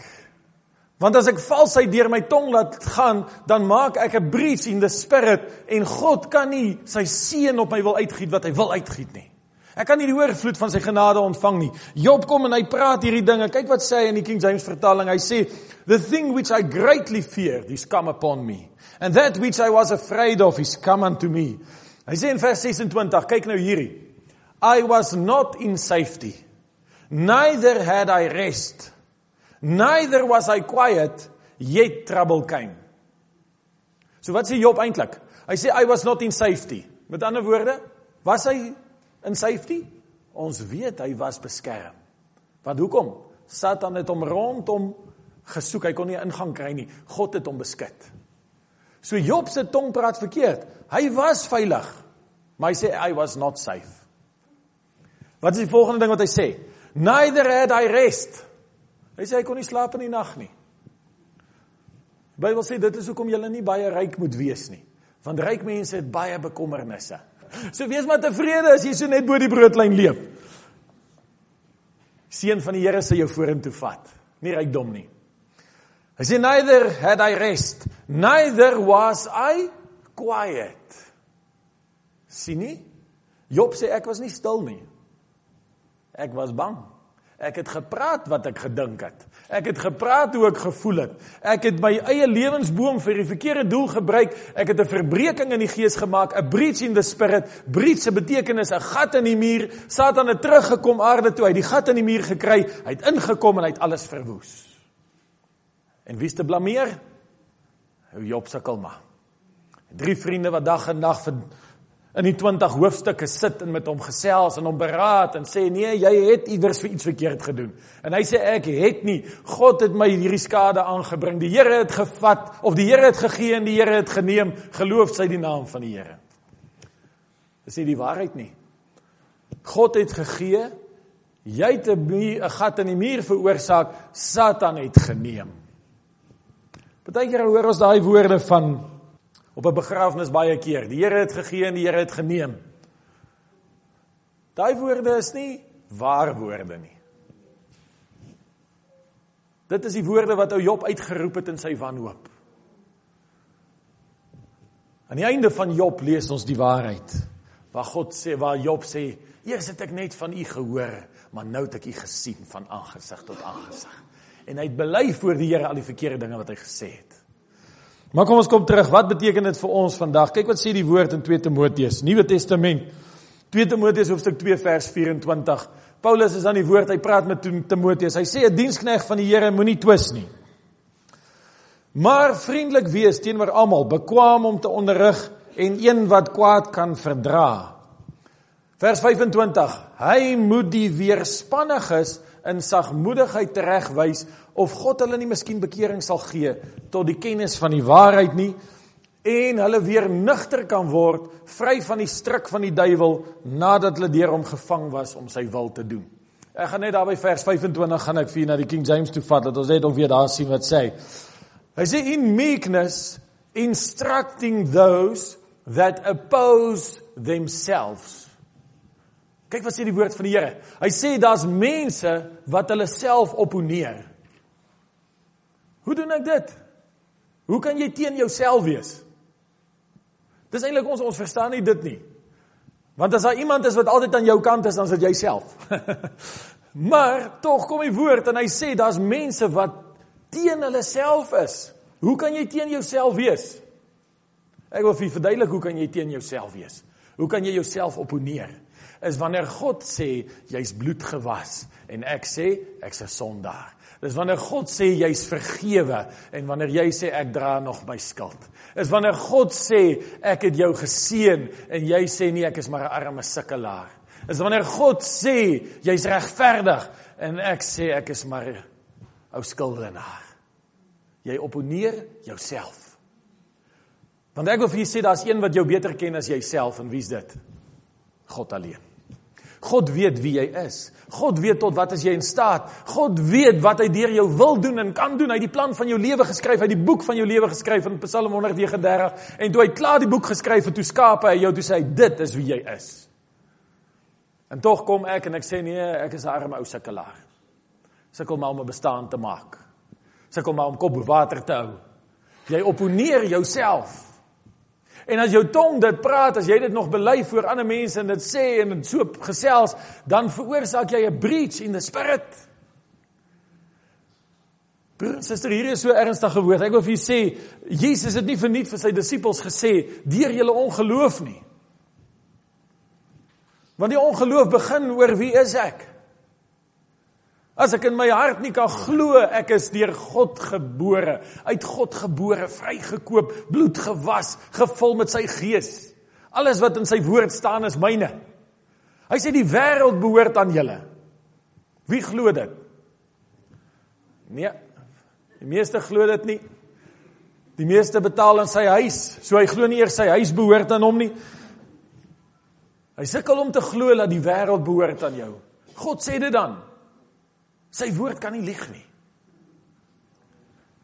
Want as ek valsheid deur my tong laat gaan, dan maak ek 'n breach in the spirit en God kan nie sy seën op my wil uitgiet wat hy wil uitgiet nie. Ek kan nie die oorvloed van sy genade ontvang nie. Job kom en hy praat hierdie dinge. Kyk wat sê hy in die King James vertaling. Hy sê, "The thing which I greatly feared is come upon me, and that which I was afraid of is come unto me." Hy sê in vers 26, kyk nou hierdie. I was not in safety, neither had I rest. Neither was I quiet, yet trouble came. So wat sê Job eintlik? Hy sê I was not in safety. Met ander woorde, was hy in safety? Ons weet hy was beskerm. Want hoekom? Satan het hom rondom gesoek. Hy kon nie ingang kry nie. God het hom beskik. So Job se tong praat verkeerd. Hy was veilig, maar hy sê I was not safe. Wat is die volgende ding wat hy sê? Neither had I rest. Hy sê hy kon nie slaap in die nag nie. Die Bybel sê dit is hoekom jy nie baie ryk moet wees nie, want ryk mense het baie bekommernisse. So wees maar tevrede as jy so net bo die broodlyn leef. Seun van die Here sê jou vorentoe vat, nie rykdom nie. Hy sê neither had I rest, neither was I quiet. Sien nie? Job sê ek was nie stil nie. Ek was bang. Ek het gepraat wat ek gedink het. Ek het gepraat hoe ek gevoel het. Ek het my eie lewensboom vir die verkeerde doel gebruik. Ek het 'n verbreeking in die gees gemaak, 'n breach in the spirit. Breach se betekenis 'n gat in die muur. Satan het teruggekom aarde toe. Hy het die gat in die muur gekry. Hy het ingekom en hy het alles verwoes. En wie is te blameer? Job se kalma. Drie vriende wat dag en nag vir in die 20 hoofstukke sit en met hom gesels en hom beraad en sê nee, jy het iewers vir iets verkeerd gedoen. En hy sê ek het nie. God het my hierdie skade aangebring. Die Here het gevat of die Here het gegee en die Here het geneem. Geloof sy die naam van die Here. Dis nie die waarheid nie. God het gegee, jy het 'n gat in die muur veroorsaak, Satan het geneem. Partykeer hoor ons daai woorde van op 'n begrafnis baie keer. Die Here het gegee en die Here het geneem. Daai woorde is nie waar woorde nie. Dit is die woorde wat ou Job uitgeroep het in sy wanhoop. Aan die einde van Job lees ons die waarheid. Waar God sê, waar Job sê, eers het ek net van u gehoor, maar nou het ek u gesien van aangesig tot aangesig. En hy het bely voor die Here al die verkeerde dinge wat hy gesê het. Maar kom ons kom terug. Wat beteken dit vir ons vandag? Kyk wat sê die woord in 2 Timoteus, Nuwe Testament. 2 Timoteus hoofstuk 2 vers 24. Paulus is aan die woord. Hy praat met Timoteus. Hy sê 'n dienskneg van die Here moenie twis nie. Maar vriendelik wees teenoor almal, bekwam om te onderrig en een wat kwaad kan verdra. Vers 25. Hy moet die weerspanniges in sagmoedigheid teregwys of God hulle nie miskien bekering sal gee tot die kennis van die waarheid nie en hulle weer nugter kan word, vry van die stryk van die duiwel nadat hulle deur hom gevang was om sy wil te doen. Ek gaan net daar by vers 25 gaan ek vir na die King James toe vat dat ons net of weer daar sien wat sê. Hy sê in meekness instructing those that oppose themselves. Kyk wat sê die woord van die Here. Hy sê daar's mense wat hulle self opponeer. Hoe doen ek dit? Hoe kan jy teen jouself wees? Dis eintlik ons ons verstaan nie dit nie. Want as daar iemand is wat altyd aan jou kant is, dan is dit jouself. maar tog kom die woord en hy sê daar's mense wat teen hulle self is. Hoe kan jy teen jouself wees? Ek wil vir verduidelik hoe kan jy teen jouself wees? Hoe kan jy jouself opponeer? Is wanneer God sê jy's bloedgewas en ek sê ek's 'n sondaar. Dis wanneer God sê jy's vergewe en wanneer jy sê ek dra nog my skuld. Is wanneer God sê ek het jou geseën en jy sê nee ek is maar 'n arme sukkelaar. Is wanneer God sê jy's regverdig en ek sê ek is maar 'n ou skuldenaar. Jy opponeer jouself. Want ek wil vir julle sê daar's een wat jou beter ken as jouself en wie's dit? God alleen. God weet wie jy is. God weet tot wat as jy in staat. God weet wat hy deur jou wil doen en kan doen. Hy het die plan van jou lewe geskryf, hy het die boek van jou lewe geskryf in Psalm 139 en toe hy klaar die boek geskryf het, toe skaap hy jou toe sê hy dit is wie jy is. En tog kom ek en ek sê nee, ek is 'n arme ou sukkelaar. Sukkel maar om 'n bestaan te maak sukkel maar om kop bo water te hou. Jy opponeer jouself. En as jou tong dit praat, as jy dit nog bely voor ander mense en dit sê en dit so gesels, dan veroorsaak jy 'n breach in the spirit. Broer, suster, hier is so ernstige woord. Ek wil vir julle sê, Jesus het nie verniet vir sy disippels gesê deur julle ongeloof nie. Want die ongeloof begin oor wie is ek? As ek in my hart nie kan glo ek is deur God gebore, uit God gebore, vrygekoop, bloed gewas, gevul met sy gees. Alles wat in sy woord staan is myne. Hy sê die wêreld behoort aan julle. Wie glo dit? Nee. Die meeste glo dit nie. Die meeste betaal in sy huis, so hy glo nie eers sy huis behoort aan hom nie. Hy sukkel om te glo dat die wêreld behoort aan jou. God sê dit dan. Sy woord kan nie lieg nie.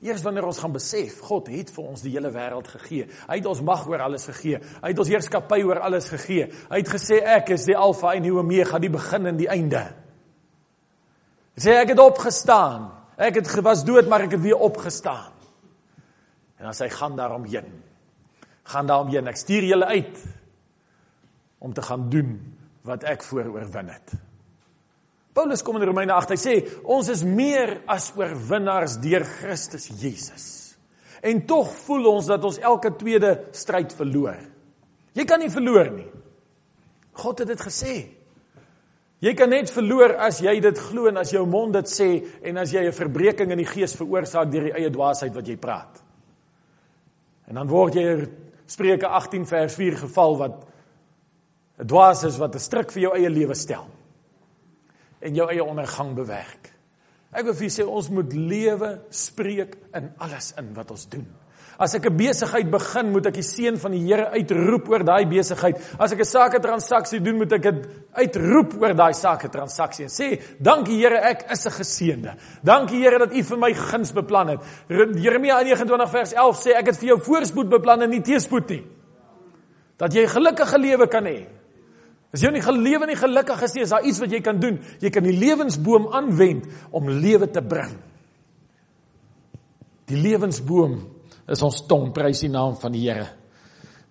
Eers wanneer ons gaan besef God het vir ons die hele wêreld gegee. Hy het ons mag oor alles gegee. Hy het ons heerskappy oor alles gegee. Hy het gesê ek is die Alfa en die Omega, die begin en die einde. Hy sê ek het opgestaan. Ek het was dood, maar ek het weer opgestaan. En as hy gaan daarom heen. Gaan daarom heen. Ek stuur julle uit om te gaan doen wat ek vooroorwin het. Paulus kom in Romeine 8. Hy sê ons is meer as oorwinnaars deur Christus Jesus. En tog voel ons dat ons elke tweede stryd verloor. Jy kan nie verloor nie. God het dit gesê. Jy kan net verloor as jy dit glo en as jou mond dit sê en as jy 'n verbreeking in die gees veroorsaak deur die eie dwaasheid wat jy praat. En dan word jy Spreuke 18 vers 4 geval wat 'n dwaas is wat 'n stryk vir jou eie lewe stel en jou eie ondergang bewerk. Ek wil vir julle sê ons moet lewe spreek in alles in wat ons doen. As ek 'n besigheid begin, moet ek die seën van die Here uitroep oor daai besigheid. As ek 'n sake transaksie doen, moet ek dit uitroep oor daai sake transaksie en sê, "Dankie Here, ek is 'n geseënde. Dankie Here dat U vir my guns beplan het." Jeremia 29 vers 11 sê, "Ek het vir jou voorspoed beplan en nie teëspoed nie." Dat jy 'n gelukkige lewe kan hê. As jy nie gelewe nie gelukkig is nie, is daar iets wat jy kan doen. Jy kan die lewensboom aanwend om lewe te bring. Die lewensboom is ons tong prys die naam van die Here.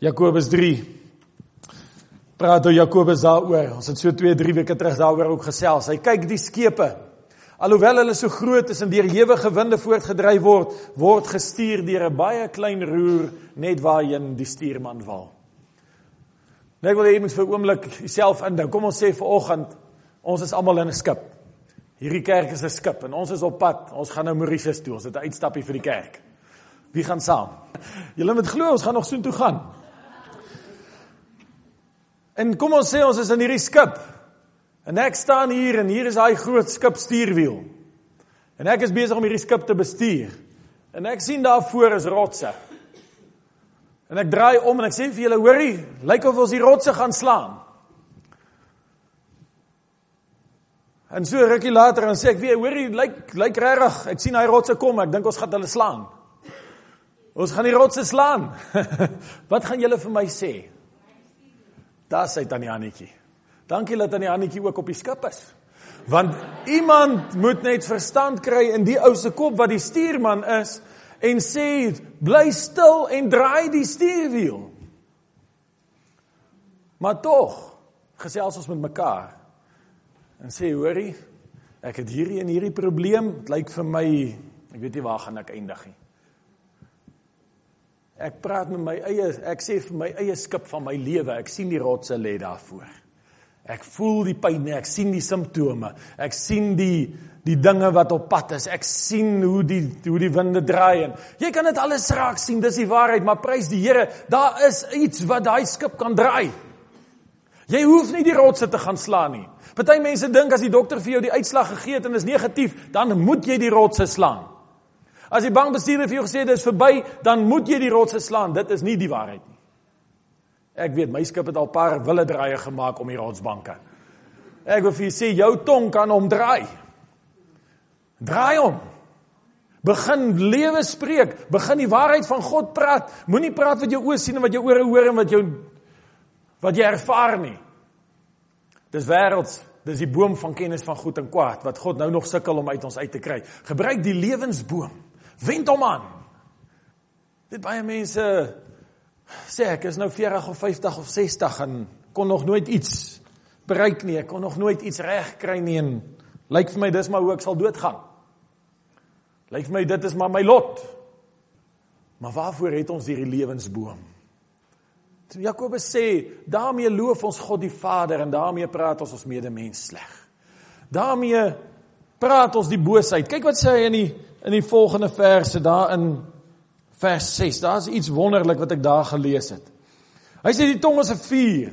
Jakobus 3 praat oor Jakobus daaroor. Ons het so 2, 3 weke terug daaroor ook gesels. Hy kyk die skepe. Alhoewel hulle so groot is en deur ewige winde voortgedryf word, word gestuur deur 'n baie klein roer net waarheen die stuurman wil. Nou wil jy moet vir 'n oomblik jouself indink. Kom ons sê vir oggend ons is almal in 'n skip. Hierdie kerk is 'n skip en ons is op pad. Ons gaan nou Mauritius toe. Ons het 'n uitstappie vir die kerk. Wie gaan saam? Julle moet glo ons gaan nog soontoe gaan. En kom ons sê ons is in hierdie skip. En ek staan hier en hier is daai groot skip stuurwiel. En ek is besig om hierdie skip te bestuur. En ek sien daar voor is rotse. En ek draai om en ek sê vir julle, hoorie, lyk of ons die rotse gaan slaan. En so rukkie later dan sê ek weer, hoorie, lyk lyk regtig, ek sien daai rotse kom, ek dink ons gaan hulle slaan. Ons gaan die rotse slaan. Wat gaan julle vir my sê? Daar's hy tannie Annetjie. Dankie dat tannie Annetjie ook op die skip is. Want iemand moet net verstand kry in die ou se kop wat die stuurman is en sê bly stil en draai die stuurwiel. Maar tog gesels ons met mekaar en sê hoorie ek het hierdie en hierdie probleem, dit lyk vir my ek weet nie waar gaan ek eindig nie. Ek praat met my eie ek sê vir my eie skip van my lewe. Ek sien die rotse lê daarvoor. Ek voel die pyn, ek sien die simptome. Ek sien die die dinge wat op pad is. Ek sien hoe die hoe die winde draai en jy kan dit alles raak sien. Dis die waarheid, maar prys die Here, daar is iets wat daai skip kan draai. Jy hoef nie die rotse te gaan slaan nie. Party mense dink as die dokter vir jou die uitslag gegee het en is negatief, dan moet jy die rotse slaan. As die bankbestuurder vir jou gesê dit is verby, dan moet jy die rotse slaan. Dit is nie die waarheid nie. Ek weet my skip het al paar wille draaie gemaak om die rotsbanke. Ek wil vir julle sê jou tong kan omdraai. Draai hom. Begin lewe spreek, begin die waarheid van God praat. Moenie praat wat jou oë sien en wat jou ore hoor en wat jou wat jy ervaar nie. Dis wêrelds, dis die boom van kennis van goed en kwaad wat God nou nog sukkel om uit ons uit te kry. Gebruik die lewensboom. Wend hom aan. Dit baie mense sê ek is nou 40 of 50 of 60 en kon nog nooit iets bereik nie. Ek kon nog nooit iets reg kry nie en lyk vir my dis maar hoe ek sal doodgaan. Lyk vir my dit is maar my lot. Maar waarvoor het ons hierdie lewensboom? Jakobus sê daarmee loof ons God die Vader en daarmee praat ons ons medemens sleg. daarmee praat ons die boosheid. Kyk wat sê hy in die in die volgende verse daar in vers 6. Daar's iets wonderlik wat ek daar gelees het. Hy sê die tong is 'n vuur,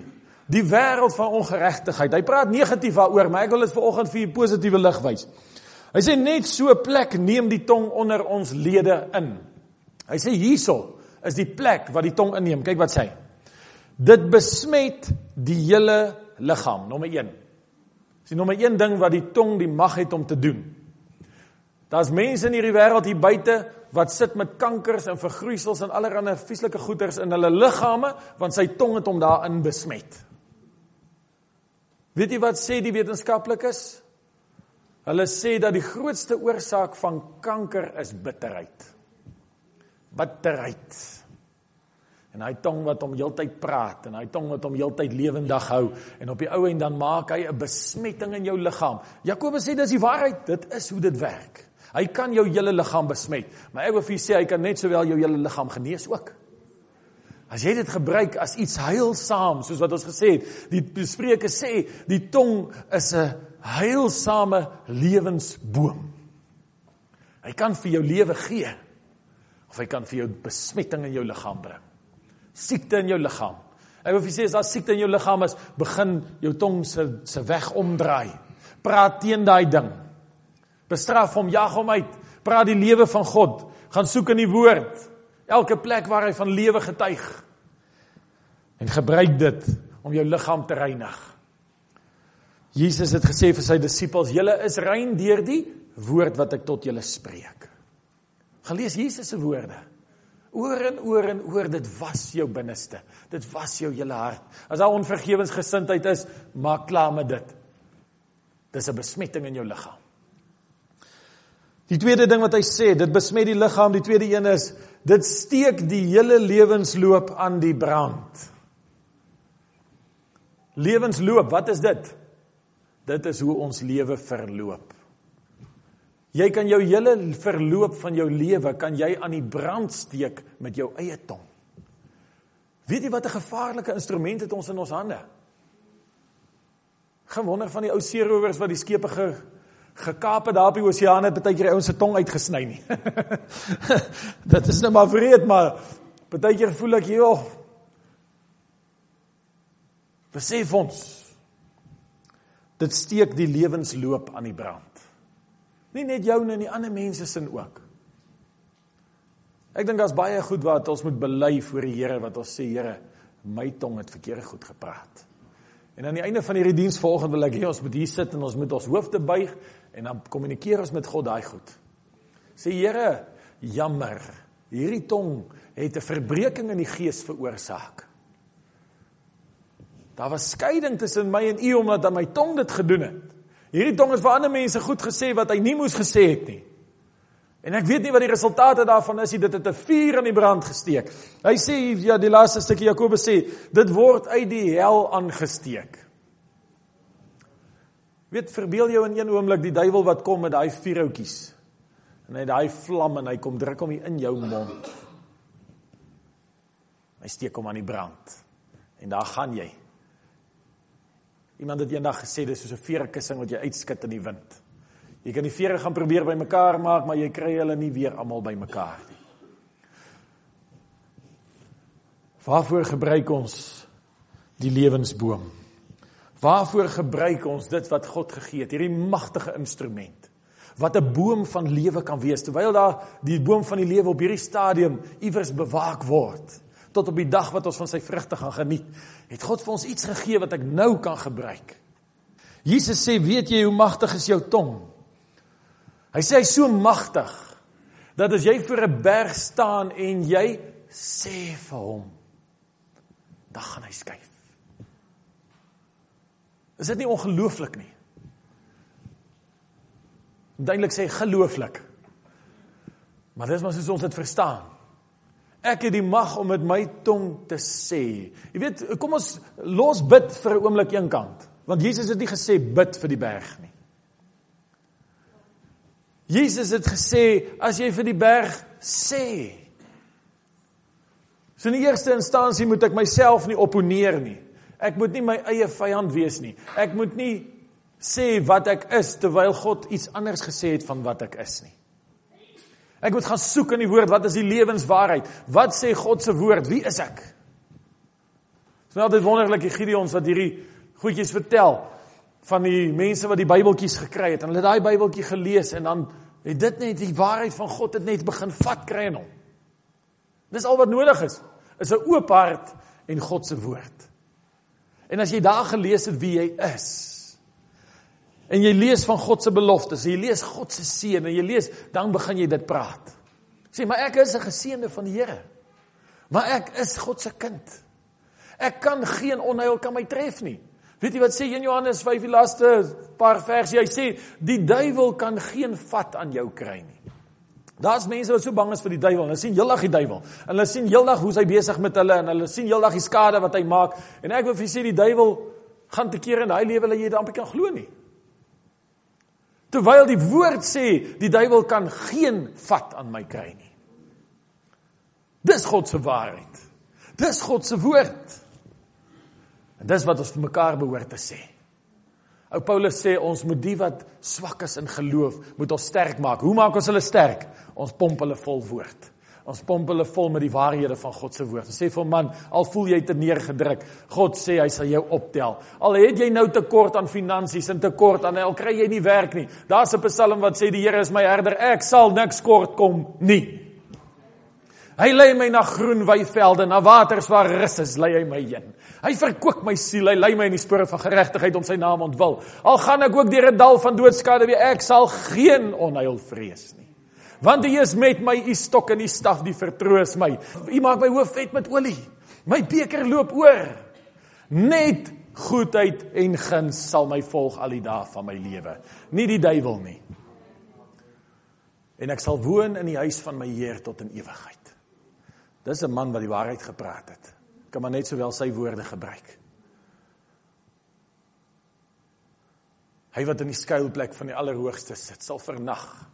die wêreld van ongeregtigheid. Hy praat negatief daaroor, maar ek wil dit vanoggend vir 'n positiewe lig wys. Hy sê net so 'n plek neem die tong onder ons lede in. Hy sê hierso is die plek wat die tong inneem. Kyk wat sê hy. Dit besmet die hele liggaam, nommer 1. Dis die nommer 1 ding wat die tong die mag het om te doen. Daar's mense in hierdie wêreld hier buite wat sit met kankers en vergroeisels en allerlei vieslike goeters in hulle liggame want sy tong het hom daarin besmet. Weet jy wat sê die wetenskaplikes? Hulle sê dat die grootste oorsaak van kanker is bitterheid. Bitterheid. En hy tong wat hom heeltyd praat en hy tong wat hom heeltyd lewendig hou en op die ou en dan maak hy 'n besmetting in jou liggaam. Jakobus sê dis die waarheid, dit is hoe dit werk. Hy kan jou hele liggaam besmet, maar ek wil vir julle sê hy kan net sowel jou hele liggaam genees ook. As jy dit gebruik as iets heilsaam, soos wat ons gesê het, die Spreuke sê, die tong is 'n heilsame lewensboom. Hy kan vir jou lewe gee of hy kan vir jou besmetting in jou liggaam bring. Siekte in jou liggaam. Ek wil vir julle sê as daar siekte in jou liggaam is, begin jou tong se se weg omdraai. Praat teen daai ding. Bestraf hom, jag hom uit. Praat die lewe van God. Gaan soek in die woord. Elke plek waar hy van lewe getuig. En gebruik dit om jou liggaam te reinig. Jesus het gesê vir sy disippels: "Julle is rein deur die woord wat ek tot julle spreek." Gelees Jesus se woorde. Oor en oor en oor dit was jou binneste. Dit was jou hele hart. As daar onvergewensgesindheid is, maak klaar met dit. Dis 'n besmetting in jou liggaam. Die tweede ding wat hy sê, dit besmet die liggaam. Die tweede een is dit steek die hele lewensloop aan die brand. Lewensloop, wat is dit? Dit is hoe ons lewe verloop. Jy kan jou hele verloop van jou lewe kan jy aan die brand steek met jou eie tong. Weet jy wat 'n gevaarlike instrument het ons in ons hande? Gewonder van die ou seerowers wat die skepe ge, gekaap het daar op die oseaan het baie keer ouens se tong uitgesny nie. Dit is net maar vreed, maar baie keer voel ek joh. Besef ons dit steek die lewensloop aan die brand. Nie net joune en die ander mense sin ook. Ek dink daar's baie goed wat ons moet bely voor die Here wat ons sê Here, my tong het verkeerd goed gepraat. En aan die einde van hierdie diens volgende wil ek hê ons moet hier sit en ons moet ons hoofde buig en dan kommunikeer ons met God daai goed. Sê Here, jammer. Hierdie tong het 'n verbreeking in die gees veroorsaak. Daar was skeiding tussen my en U omdat aan my tong dit gedoen het. Hierdie tong het vir ander mense goed gesê wat hy nie moes gesê het nie. En ek weet nie wat die resultate daarvan is nie. Dit het 'n vuur aan die brand gesteek. Hy sê ja, die laaste stukkie Jakobus sê, dit word uit die hel aangesteek. Weet verbeel jou in een oomblik die duiwel wat kom met daai vuurhoutjies. En hy daai vlam en hy kom druk hom in jou mond. Hy steek hom aan die brand. En daar gaan jy. Iemand het eendag gesê dis soos 'n veerkussing wat jy uitskit in die wind. Jy kan die vere gaan probeer bymekaar maak, maar jy kry hulle nie weer almal bymekaar nie. Waarvoor gebruik ons die lewensboom? Waarvoor gebruik ons dit wat God gegee het, hierdie magtige instrument? Wat 'n boom van lewe kan wees terwyl daar die boom van die lewe op hierdie stadium iewers bewaak word tot op die dag wat ons van sy vrugte gaan geniet. Het God vir ons iets gegee wat ek nou kan gebruik? Jesus sê, "Weet jy hoe magtig is jou tong?" Hy sê hy's so magtig dat as jy voor 'n berg staan en jy sê vir hom, dan gaan hy skuif. Is dit nie ongelooflik nie? Duidelik sê gelooflik. Maar dis maar soos ons dit verstaan. Ek het die mag om met my tong te sê. Jy weet, kom ons los bid vir 'n oomblik eenkant, want Jesus het nie gesê bid vir die berg nie. Jesus het gesê as jy vir die berg sê. So in die eerste instansie moet ek myself nie opponeer nie. Ek moet nie my eie vyand wees nie. Ek moet nie sê wat ek is terwyl God iets anders gesê het van wat ek is nie. Ek moet gaan soek in die woord, wat is die lewenswaarheid? Wat sê God se woord? Wie is ek? Dit is altyd wonderlik die Gideons wat hierdie goedjies vertel van die mense wat die Bybeltjies gekry het en hulle daai Bybeltjie gelees en dan het dit net die waarheid van God het net begin vat kry in hom. Dis al wat nodig is. Is 'n oop hart en God se woord. En as jy daar gelees het wie jy is, en jy lees van God se beloftes, jy lees God se seën en jy lees, dan begin jy dit praat. Sê, maar ek is 'n geseënde van die Here. Maar ek is God se kind. Ek kan geen onheil kan my tref nie. Weet jy wat sê in Johannes 5 die laaste paar verse? Hy sê die duiwel kan geen vat aan jou kry nie. Daar's mense wat so bang is vir die duiwel. Hulle sien heeldag die duiwel. En hulle sien heeldag hoe hy besig met hulle en hulle sien heeldag die skade wat hy maak. En ek wil vir julle sê die duiwel gaan te keer in daai lewe dat jy dit amper kan glo nie. Terwyl die woord sê die duiwel kan geen vat aan my kry nie. Dis God se waarheid. Dis God se woord. En dis wat ons vir mekaar behoort te sê. Ou Paulus sê ons moet die wat swak is in geloof, moet ons sterk maak. Hoe maak ons hulle sterk? Ons pomp hulle vol woord. Ons pomp hulle vol met die waarhede van God se woord. Ons sê vir man, al voel jy te neergedruk, God sê hy sal jou optel. Al het jy nou tekort aan finansies en tekort aan al kry jy nie werk nie. Daar's 'n Psalm wat sê die Here is my herder, ek sal niks kort kom nie. Hy lei my na groen weivelde, na waters waar rus is, lei hy my heen. Hy verkoop my siel, hy lei my in die spore van geregtigheid om sy naam ontwil. Al gaan ek ook deur 'n dal van doodskade, ek sal geen onheil vrees nie. Want U is met my, U stok en U staf, die vertroos my. U maak my hoof vet met olie. My beker loop oor. Net goedheid en guns sal my volg al die dae van my lewe. Nie die duiwel nie. En ek sal woon in die huis van my Heer tot in ewigheid. Dis 'n man wat die waarheid gepraat het. Kan maar net sowel sy woorde gebruik. Hy wat in die skuilplek van die Allerhoogste sit, sal vernag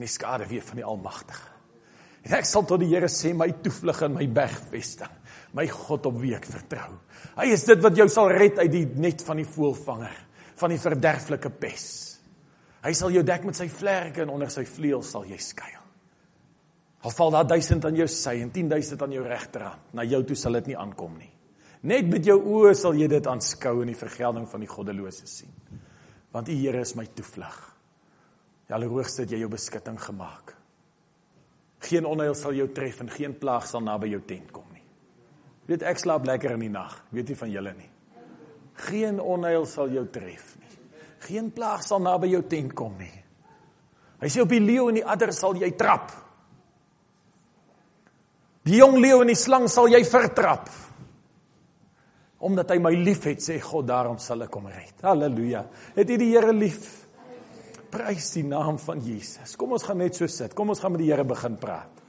in die skade weer van die Almagtige. En ek sal tot die Here sê my toevlug en my bergvesting, my God op wie ek vertrou. Hy is dit wat jou sal red uit die net van die voëlvanger, van die verderflike pes. Hy sal jou dek met sy vlerke en onder sy vleuels sal jy skuil. Al val daar 1000 aan jou sy en 10000 aan jou regterhand, na jou toe sal dit nie aankom nie. Net met jou oë sal jy dit aanskou en die vergelding van die goddelose sien. Want U Here is my toevlug. Die Allerhoogste het jy jou beskutting gemaak. Geen onheil sal jou tref en geen plaag sal naby jou tent kom nie. Weet ek slaap lekker in die nag, weet nie van julle nie. Geen onheil sal jou tref nie. Geen plaag sal naby jou tent kom nie. Hy sê op die leeu en die adder sal jy trap. Die jong leeu en die slang sal jy vertrap. Omdat hy my liefhet, sê God, daarom sal ek hom red. Halleluja. Het jy die Here lief? Prys die naam van Jesus. Kom ons gaan net so sit. Kom ons gaan met die Here begin praat.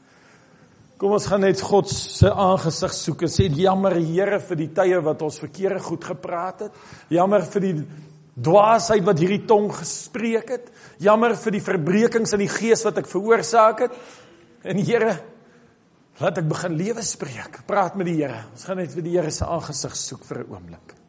Kom ons gaan net God se aangesig soek en sê jammer Here vir die tye wat ons verkeerde goed gepraat het. Jammer vir die dwaasheid wat hierdie tong gespreek het. Jammer vir die verbrekings in die gees wat ek veroorsaak het. En Here, laat ek begin lewe spreek. Praat met die Here. Ons gaan net vir die Here se aangesig soek vir 'n oomblik.